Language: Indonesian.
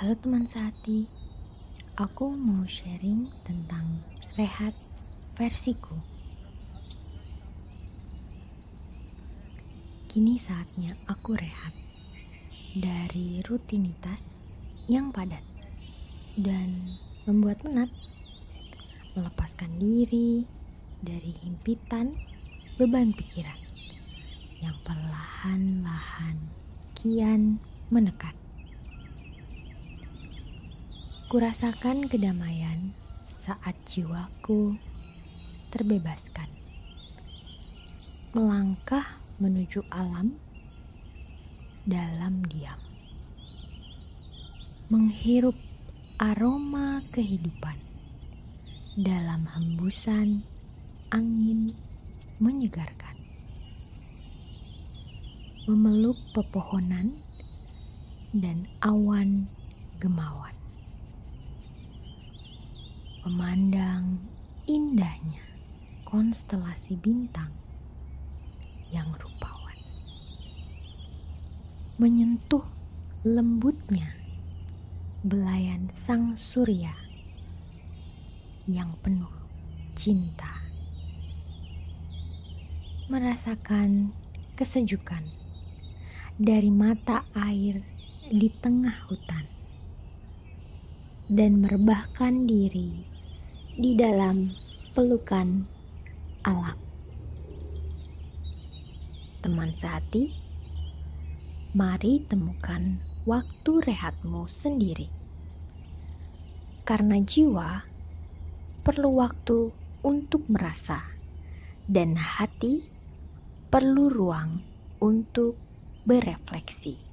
Halo teman Sati, aku mau sharing tentang rehat versiku. Kini saatnya aku rehat dari rutinitas yang padat dan membuat penat, melepaskan diri dari himpitan beban pikiran yang perlahan-lahan kian menekan. Kurasakan kedamaian saat jiwaku terbebaskan. Melangkah menuju alam dalam diam. Menghirup aroma kehidupan dalam hembusan angin menyegarkan. Memeluk pepohonan dan awan gemawan memandang indahnya konstelasi bintang yang rupawan, menyentuh lembutnya belayan sang surya yang penuh cinta, merasakan kesejukan dari mata air di tengah hutan dan merebahkan diri di dalam pelukan alam. Teman sehati, mari temukan waktu rehatmu sendiri. Karena jiwa perlu waktu untuk merasa, dan hati perlu ruang untuk berefleksi.